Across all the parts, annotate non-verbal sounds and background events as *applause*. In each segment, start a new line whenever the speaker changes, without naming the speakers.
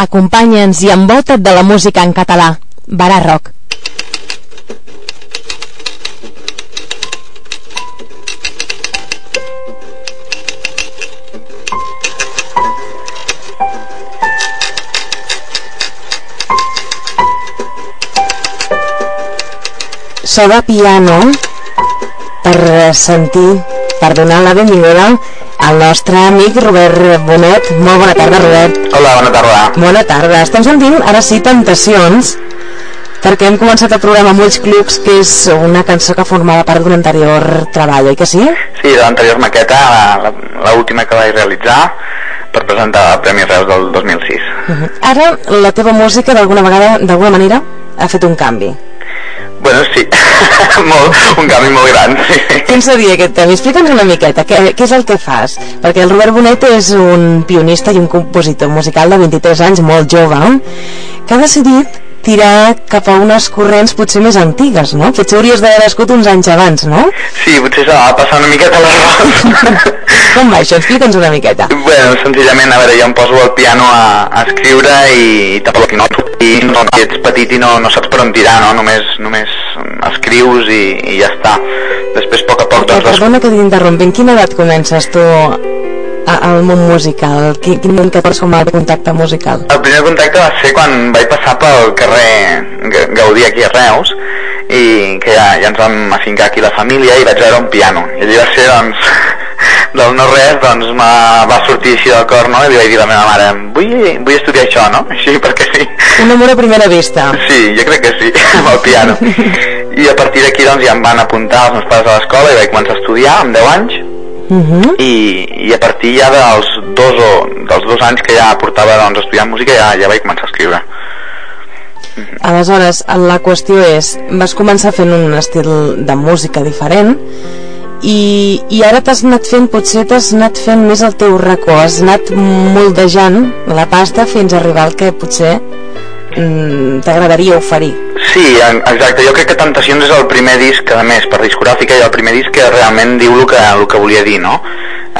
Acompanya'ns i envolta't de la música en català. Barà Rock. so de piano per sentir, per donar la benvinguda al nostre amic Robert Bonet. Molt bona tarda, Robert.
Hola, bona tarda.
Bona tarda. Estem sentint ara sí Tentacions, perquè hem començat el programa amb Ulls Clubs, que és una cançó que formava part d'un anterior treball, oi que sí?
Sí, de l'anterior maqueta, l'última que vaig realitzar per presentar el Premi Reus del 2006. Uh -huh.
Ara la teva música d'alguna vegada, d'alguna manera, ha fet un canvi.
Bueno, sí, *laughs* molt, un canvi molt gran. Sí.
Quin seria aquest canvi? Explica'ns una miqueta, què, què és el que fas? Perquè el Robert Bonet és un pionista i un compositor musical de 23 anys, molt jove, que ha decidit tirar cap a unes corrents potser més antigues, no? Potser hauries d'haver nascut uns anys abans, no?
Sí, potser s'ha de passar una miqueta la *laughs*
Com va això? Explica'ns una miqueta.
Bueno, senzillament, a veure, jo em poso al piano a, a escriure i, i tampoc no, i no, ets petit i no, no saps per on tirar, no? Només, només escrius i, i ja està. Després, a poc a poc...
Doncs, perdona que t'interrompi, en quina edat comences tu al món musical? Quin, quin moment que pots el contacte musical?
El primer contacte va ser quan vaig passar pel carrer Gaudí aquí a Reus i que ja, ja ens vam afincar aquí la família i vaig veure un piano i allà va ser doncs *laughs* del no res doncs va sortir així del cor no? i li vaig dir a la meva mare vull, vull estudiar això no? *laughs* així perquè sí
un amor a primera vista
sí, jo crec que sí, *laughs* amb el piano i a partir d'aquí doncs ja em van apuntar els meus pares a l'escola i vaig començar a estudiar amb 10 anys Uh -huh. I, i a partir ja dels dos, o, dels dos anys que ja portava doncs, estudiant música ja, ja vaig començar a escriure
uh -huh. Aleshores, la qüestió és vas començar fent un estil de música diferent i, i ara t'has anat fent, potser t'has anat fent més el teu racó, has anat moldejant la pasta fins a arribar al que potser mm, t'agradaria oferir.
Sí, exacte. Jo crec que Tentacions és el primer disc, a més, per discogràfica, i el primer disc que realment diu el que, el que volia dir, no?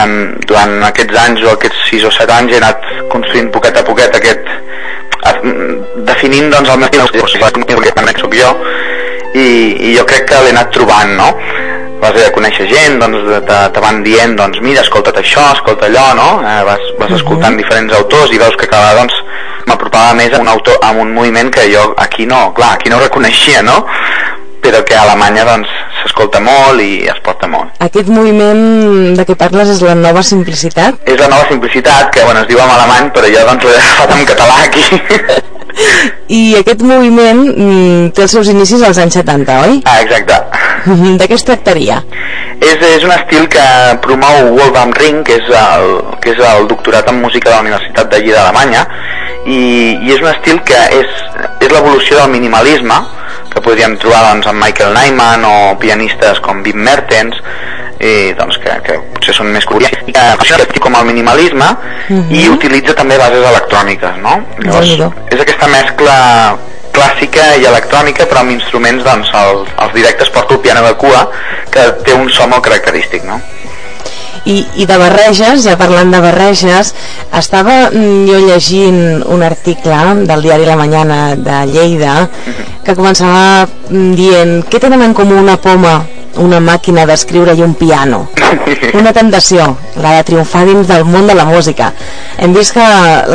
Um, durant aquests anys o aquests 6 o 7 anys he anat construint poquet a poquet aquest... definint, doncs, el meu estil, que soc jo, i, i jo crec que l'he anat trobant, no? vas a conèixer gent, doncs te, te van dient, doncs mira, escolta't això, escolta allò, no? Eh, vas, vas escoltant uh -huh. diferents autors i veus que cada, doncs, m'apropava més a un autor, a un moviment que jo aquí no, clar, aquí no reconeixia, no? però que a Alemanya doncs s'escolta molt i es porta molt.
Aquest moviment de què parles és la nova simplicitat?
És la nova simplicitat, que bueno, es diu en alemany, però jo doncs l'he agafat en català aquí. *laughs*
I aquest moviment mm, té els seus inicis als anys 70, oi?
Ah, exacte.
De què es tractaria?
És, és un estil que promou Wolfgang Ring, que és el, que és el doctorat en música de la Universitat Lleida d'Alemanya, i, i és un estil que és, és l'evolució del minimalisme, que podríem trobar doncs, amb Michael Nyman o pianistes com Wim Mertens, i, doncs, que, que potser són més curiós que com el minimalisme uh -huh. i utilitza també bases electròniques no? Llavors, és aquesta mescla clàssica i electrònica però amb instruments doncs els, els directes porta el piano de cua que té un so molt característic no?
I, i de barreges, ja parlant de barreges estava mm, jo llegint un article del diari La Mañana de Lleida que començava mm, dient què tenen en comú una poma una màquina d'escriure i un piano. Una tentació, la de triomfar dins del món de la música. Hem vist que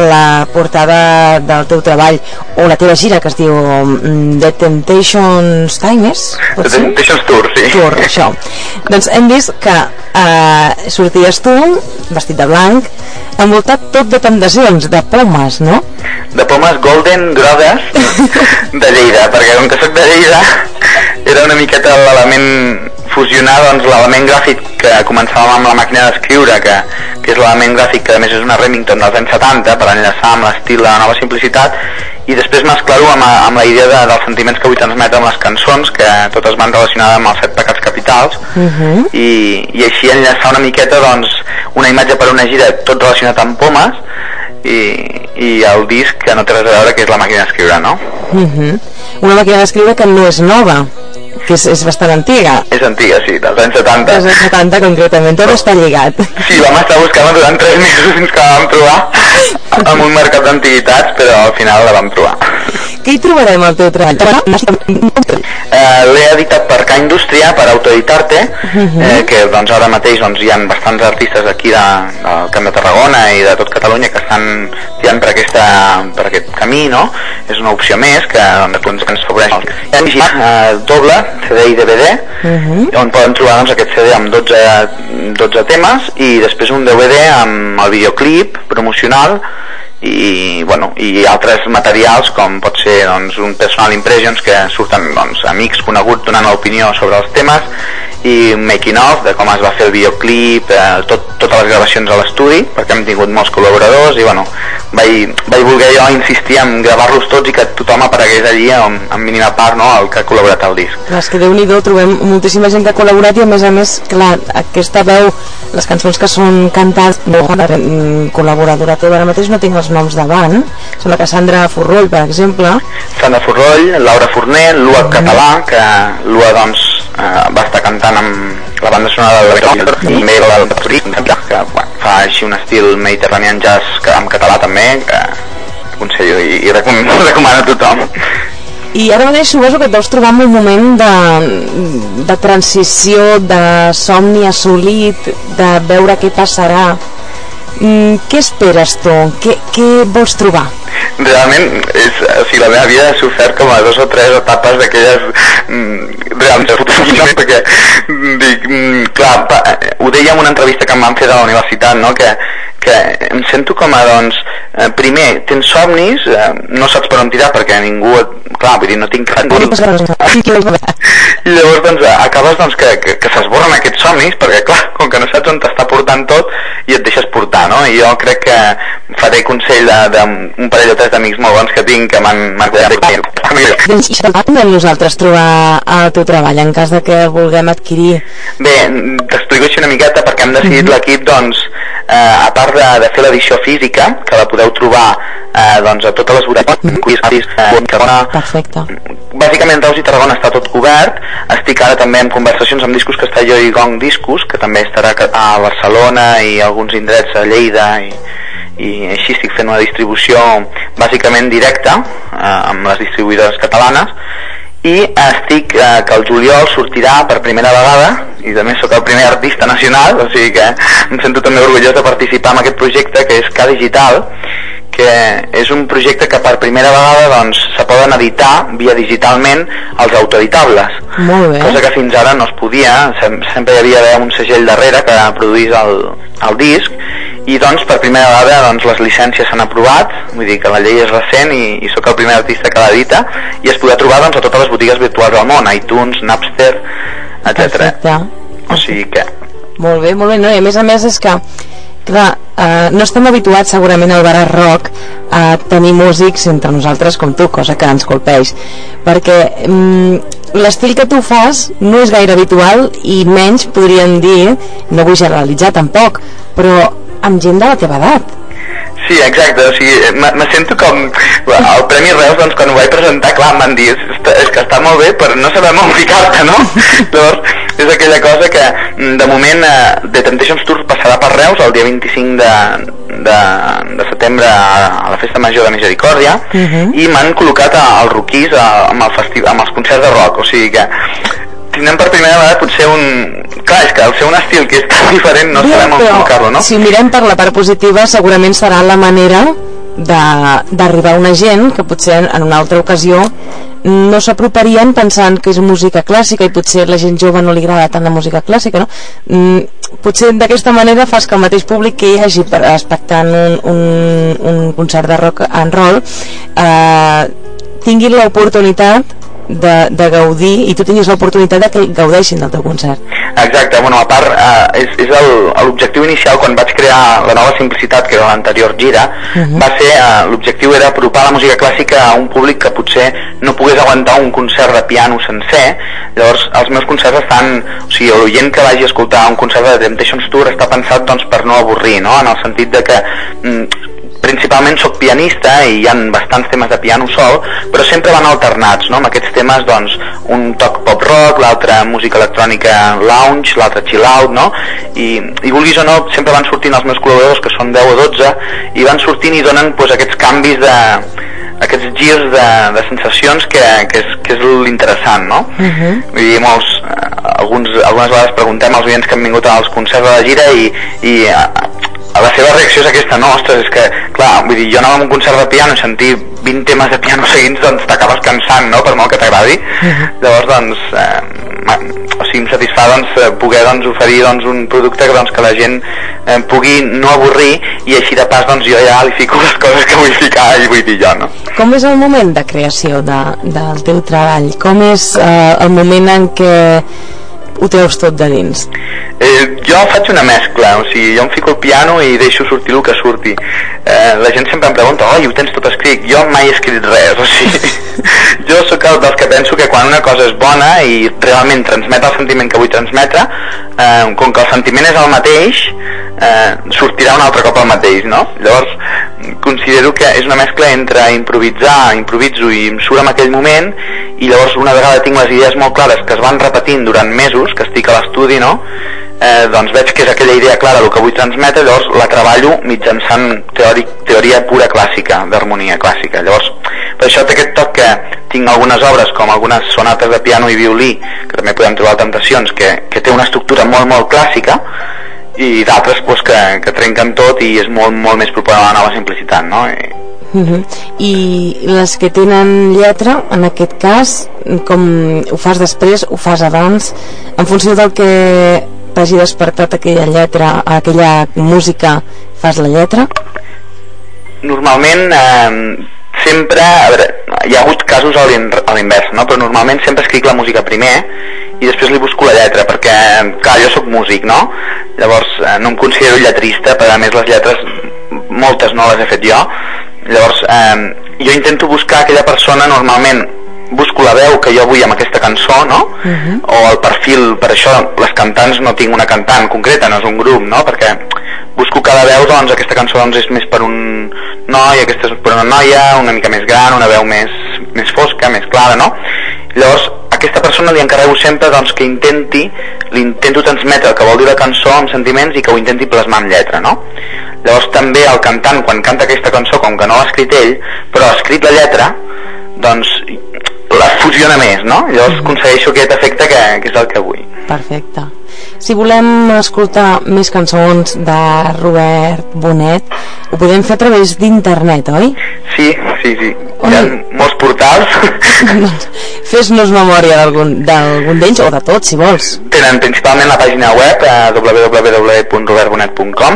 la portada del teu treball, o la teva gira, que es diu mm, The Temptations Times,
The Temptations Tour, sí.
Tour, això. Doncs hem vist que eh, sorties tu, vestit de blanc, envoltat tot de tentacions, de pomes, no?
De pomes golden grogues *laughs* de Lleida, perquè com que soc de Lleida era una miqueta l'element fusionar doncs, l'element gràfic que començàvem amb la màquina d'escriure, que, que és l'element gràfic que a més és una Remington dels anys 70 per enllaçar amb l'estil de la nova simplicitat i després mesclar-ho amb, amb la idea de, dels sentiments que vull transmetre amb les cançons que totes van relacionades amb els set pecats capitals uh mhm. -huh. i, i així enllaçar una miqueta doncs, una imatge per una gira tot relacionat amb pomes i, i el disc que no té res a veure que és la màquina d'escriure, no?
Uh mhm. -huh. Una màquina d'escriure que no és nova que és, és bastant antiga.
És antiga, sí, dels anys 70.
Dels anys 70, concretament, tot està lligat.
Sí, vam estar buscant durant 3 mesos fins que vam trobar en un mercat d'antiguitats, però al final la vam trobar.
Què hi trobarem al teu treball?
Eh, L'he editat per K Indústria, per autoeditar-te, eh, que doncs, ara mateix doncs, hi ha bastants artistes aquí de, del Camp de Tarragona i de tot Catalunya que estan tirant per, aquesta, per aquest camí, no? És una opció més que doncs, ens favoreix. Hi ha eh, doble, CD i DVD, on poden trobar doncs, aquest CD amb 12, 12 temes i després un DVD amb el videoclip promocional i, bueno, i altres materials com pot ser doncs, un personal impressions que surten doncs, amics coneguts donant l'opinió sobre els temes i un making of de com es va fer el videoclip, eh, tot, totes les gravacions a l'estudi, perquè hem tingut molts col·laboradors i bueno, vaig, vaig voler jo insistir en gravar-los tots i que tothom aparegués allí en, en mínima part no, el que ha col·laborat al disc.
Clar, és que déu nhi trobem moltíssima gent que ha col·laborat i a més a més, clar, aquesta veu, les cançons que són cantades, no, la mm, col·laboradora teva ara mateix no tinc els noms davant, són la Cassandra Forroll, per exemple.
Sandra Forroll, Laura Forner, Lua Català, que Lua doncs eh, va estar cantant amb la banda sonora de i també la del que bueno, fa així un estil mediterranean jazz que, en català també, que aconsello i, i recomano, *laughs* recomano a tothom.
I ara mateix suposo que et deus trobar en un moment de, de transició, de somni assolit, de veure què passarà. Mm, què esperes tu? Què, què vols trobar?
Realment és, o sigui, la meva vida ha sofert com a dos o tres etapes d'aquelles mm, realment *laughs* perquè dic, mm, clar, pa, ho deia en una entrevista que em van fer de la universitat no? que, que em sento com a doncs eh, primer tens somnis eh, no saps per on tirar perquè ningú clar, vull dir, no tinc res *laughs* i llavors doncs acabes doncs que, que, que s'esborren aquests somnis perquè clar, com que no saps on t'està portant tot i et deixes portar, no? i jo crec que faré consell d'un parell o tres d'amics molt bons que tinc que m'han
doncs i de nosaltres trobar el teu treball en cas de que vulguem adquirir.
Bé, t'explico així una miqueta perquè hem decidit mm -hmm. l'equip doncs eh, a part de, de fer l'edició física que la podeu trobar eh, doncs a totes les botigues mm -hmm.
perfecte.
Bàsicament Reus i Tarragona està tot cobert. Estic ara també en conversacions amb discos jo i Gong Discos que també estarà a Barcelona i alguns indrets a Lleida i, i així estic fent una distribució bàsicament directa eh, amb les distribuïdores catalanes i estic eh, que el juliol sortirà per primera vegada i també sóc el primer artista nacional o sigui que em sento també orgullós de participar en aquest projecte que és K Digital que és un projecte que per primera vegada doncs, se poden editar via digitalment els autoeditables cosa que fins ara no es podia. Sempre hi havia un segell darrere que produís el, el disc i doncs per primera vegada doncs, les llicències s'han aprovat. Vull dir que la llei és recent i, i sóc el primer artista que l'edita. I es podrà trobar doncs, a totes les botigues virtuals del món iTunes, Napster, etc. o sigui que
molt bé, molt bé, no? i a més a més és que clar, eh, no estem habituats segurament al barat rock a tenir músics entre nosaltres com tu, cosa que ens colpeix. Perquè mm, l'estil que tu fas no és gaire habitual i menys podríem dir, no vull generalitzar tampoc, però amb gent de la teva edat.
Sí, exacte, o sigui, me sento com el Premi Reus, doncs quan ho vaig presentar, clar, m'han dit, és, és que està molt bé, però no sabem on ficar-te, no? *laughs* Llavors, és aquella cosa que, mm, de moment, eh, The Temptations Tour passarà per Reus el dia 25 de, de, de setembre a, la Festa Major de Misericòrdia uh mhm. -huh. i m'han col·locat als Rookies amb, el amb els concerts de rock, o sigui que tindrem per primera vegada potser un... Clar, és que al ser un estil que és tan diferent no sabem on col·locar-lo, no?
Si mirem per la part positiva segurament serà la manera d'arribar a una gent que potser en una altra ocasió no s'aproparien pensant que és música clàssica i potser la gent jove no li agrada tant la música clàssica no? Mm, potser d'aquesta manera fas que el mateix públic que hi hagi expectant un, un, un concert de rock and roll eh, tingui l'oportunitat de, de gaudir i tu tinguis l'oportunitat de que gaudeixin del teu concert.
Exacte, bueno, a part eh, és, és l'objectiu inicial quan vaig crear la nova simplicitat que era l'anterior gira uh mhm. -huh. va ser, eh, l'objectiu era apropar la música clàssica a un públic que potser no pogués aguantar un concert de piano sencer llavors els meus concerts estan o sigui, l'oient que vagi a escoltar un concert de Temptations Tour està pensat doncs per no avorrir, no? en el sentit de que mm, principalment sóc pianista i hi ha bastants temes de piano sol, però sempre van alternats, no? Amb aquests temes, doncs, un toc pop-rock, l'altre música electrònica lounge, l'altre chill-out, no? I, I vulguis o no, sempre van sortint els meus col·laboradors, que són 10 o 12, i van sortint i donen pues, aquests canvis de aquests girs de, de sensacions que, que és, que és l'interessant, no? Uh -huh. Vull dir, molts, eh, alguns, algunes vegades preguntem als oients que han vingut als concerts de la gira i, i la seva reacció és aquesta, no, ostres, és que, clar, vull dir, jo anava a un concert de piano i sentir 20 temes de piano *laughs* seguits, doncs t'acabes cansant, no?, per molt que t'agradi. Uh -huh. Llavors, doncs, eh, o sigui, em satisfà doncs, eh, poder doncs, oferir doncs, un producte doncs, que la gent eh, pugui no avorrir i així de pas doncs, jo ja li fico *laughs* les coses que vull ficar i vull dir jo. No?
Com és el moment de creació de, del teu treball? Com és eh, el moment en què ho treus tot de dins?
Eh, jo faig una mescla, o sigui, jo em fico el piano i deixo sortir el que surti. Eh, la gent sempre em pregunta, oi, ho tens tot escrit? Jo mai he escrit res, o sigui, *laughs* jo sóc el dels que penso que quan una cosa és bona i realment transmet el sentiment que vull transmetre, eh, com que el sentiment és el mateix, eh, sortirà un altre cop el mateix, no? Llavors, considero que és una mescla entre improvisar, improviso i em surt en aquell moment i llavors una vegada tinc les idees molt clares que es van repetint durant mesos, que estic a l'estudi, no? Eh, doncs veig que és aquella idea clara el que vull transmetre, llavors la treballo mitjançant teòric, teoria pura clàssica, d'harmonia clàssica. Llavors, per això té aquest toc que tinc algunes obres com algunes sonates de piano i violí, que també podem trobar tentacions, que, que té una estructura molt, molt clàssica, i d'altres pues, que, que trenquen tot i és molt, molt més proper a la nova simplicitat, no? I,
Uh -huh. I les que tenen lletra, en aquest cas, com ho fas després, ho fas abans, en funció del que t'hagi despertat aquella lletra, aquella música, fas la lletra?
Normalment, eh, sempre, a veure, hi ha hagut casos a l'invers, no? però normalment sempre escric la música primer i després li busco la lletra, perquè, clar, jo sóc músic, no? Llavors, eh, no em considero lletrista, però a més les lletres moltes no les he fet jo, Llavors, eh, jo intento buscar aquella persona normalment busco la veu que jo vull amb aquesta cançó, no? Uh mhm. -huh. O el perfil, per això les cantants no tinc una cantant concreta, no és un grup, no? Perquè busco cada veu, doncs aquesta cançó doncs, és més per un noi, aquesta és per una noia, una mica més gran, una veu més, més fosca, més clara, no? Llavors, aquesta persona li encarrego sempre doncs, que intenti, li intento transmetre el que vol dir la cançó amb sentiments i que ho intenti plasmar en lletra, no? Llavors també el cantant, quan canta aquesta cançó, com que no l'ha escrit ell, però ha escrit la lletra, doncs la fusiona més, no? Llavors -hmm. aconsegueixo aquest efecte que, que és el que vull.
Perfecte. Si volem escoltar més cançons de Robert Bonet, ho podem fer a través d'internet, oi?
Sí, sí, sí. On? Hi ha molts portals. *laughs*
Fes-nos memòria d'algun d'ells o de tots, si vols.
Tenen principalment la pàgina web eh, www.robertbonet.com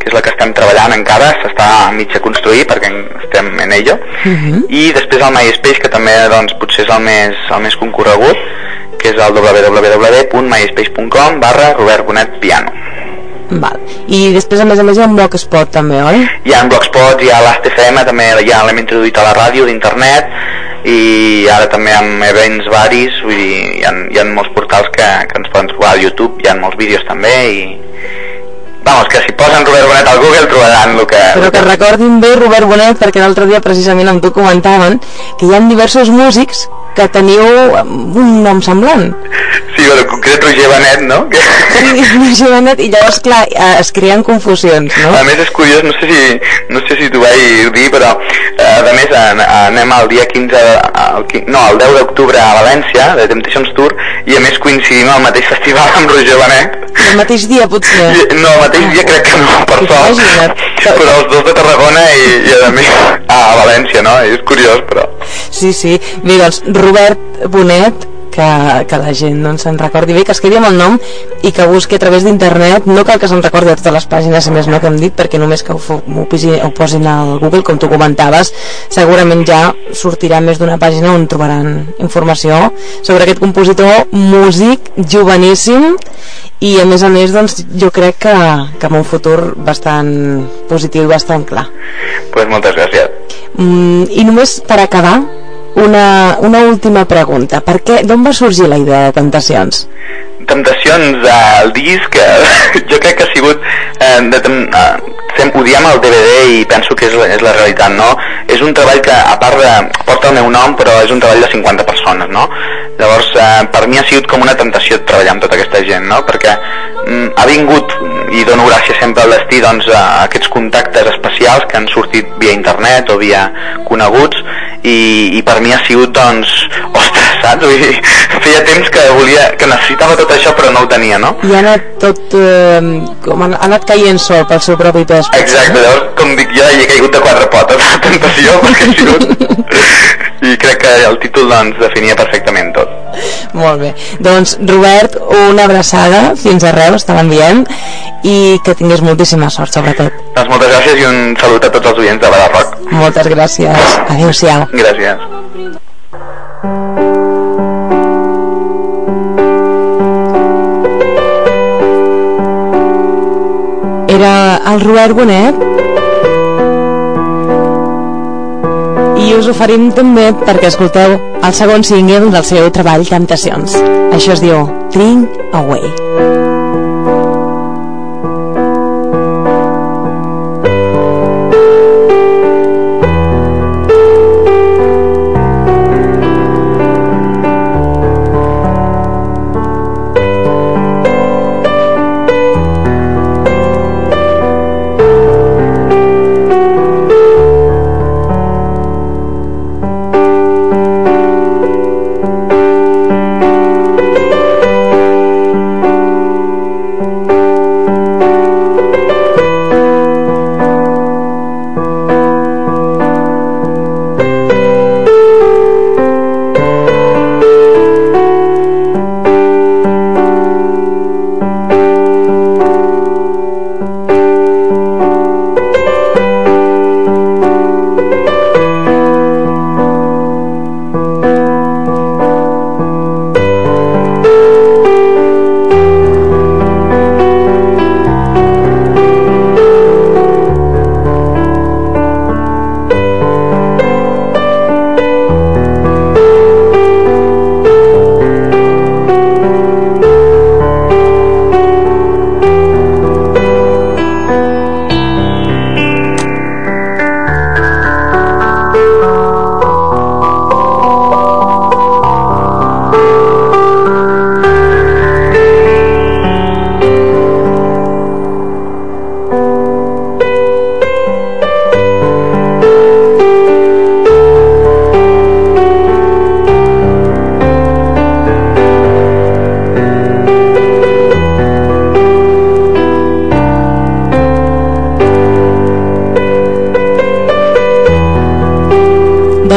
que és la que estem treballant encara, s'està a mig de construir perquè estem en ello, uh mhm. -huh. i després el MySpace, que també doncs, potser és el més, el més concorregut, que és el www.myspace.com barra Robert Bonet Piano.
Val. I després, a més a més, hi ha un blogspot també, oi?
Hi ha un blogspot, hi ha l'ASTFM, també ja l'hem introduït a la ràdio d'internet, i ara també amb events varis, vull dir, hi ha, hi ha molts portals que, que ens poden trobar a YouTube, hi ha molts vídeos també, i, Vamos, que si posen Robert Bonet al Google trobaran el que...
Però que recordin bé Robert Bonet perquè l'altre dia precisament em documentaven que hi ha diversos músics que teniu un nom semblant.
Sí, però concret Roger Benet, no?
Sí, *laughs* *laughs* Roger Benet, i llavors, clar, eh, es creen confusions, no?
A més és curiós, no sé si, no sé si t'ho vaig dir, però eh, a més anem al dia 15, al, no, el 10 d'octubre a València, de Temptations Tour, i a més coincidim al mateix festival amb Roger Benet.
El mateix dia, potser?
No, el mateix dia crec que no, per sort. Però els dos de Tarragona i, i a més a València, no? És curiós, però...
Sí, sí. Bé, doncs, Robert Bonet que, que la gent doncs, se'n recordi bé, que es quedi amb el nom i que busqui a través d'internet, no cal que se'n recordi a totes les pàgines, a més no que hem dit, perquè només que ho, ho, ho posin al Google, com tu comentaves, segurament ja sortirà més d'una pàgina on trobaran informació sobre aquest compositor músic joveníssim i a més a més doncs, jo crec que, que amb un futur bastant positiu i bastant clar.
Pues moltes gràcies.
Mm, I només per acabar, una, una última pregunta. Per què, d'on va sorgir la idea de Temptacions?
Temptacions, al disc, eh, *laughs* jo crec que ha sigut eh, de, eh, estem, odiem el DVD i penso que és, és la realitat, no? És un treball que, a part de... porta el meu nom, però és un treball de 50 persones, no? Llavors, eh, per mi ha sigut com una tentació treballar amb tota aquesta gent, no? Perquè mm, ha vingut, i dono gràcies sempre al destí, doncs, a aquests contactes especials que han sortit via internet o via coneguts, i, i per mi ha sigut, doncs, ostres, saps? Vull dir, *laughs* feia temps que volia, que necessitava tot això, però no ho tenia, no?
I ha anat tot... Eh, com ha anat caient sol pel seu propi pes.
Exacte, llavors, com dic jo, hi he caigut de quatre potes *laughs* la tentació, perquè ha sigut... *laughs* I crec que el títol, doncs, definia perfectament tot.
Molt bé. Doncs, Robert, una abraçada fins a Reus, estaven dient, i que tingués moltíssima sort, sobretot.
Doncs moltes gràcies i un salut a tots els oients de Bada Rock.
Moltes gràcies. Adéu-siau.
Gràcies.
Era el Robert Bonet i us oferim també perquè escolteu el segon single del seu treball Temptacions. Això es diu Drink Away.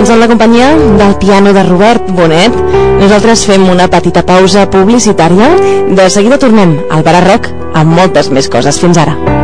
Doncs en la companyia del piano de Robert Bonet, nosaltres fem una petita pausa publicitària. De seguida tornem al Barà amb moltes més coses. Fins ara.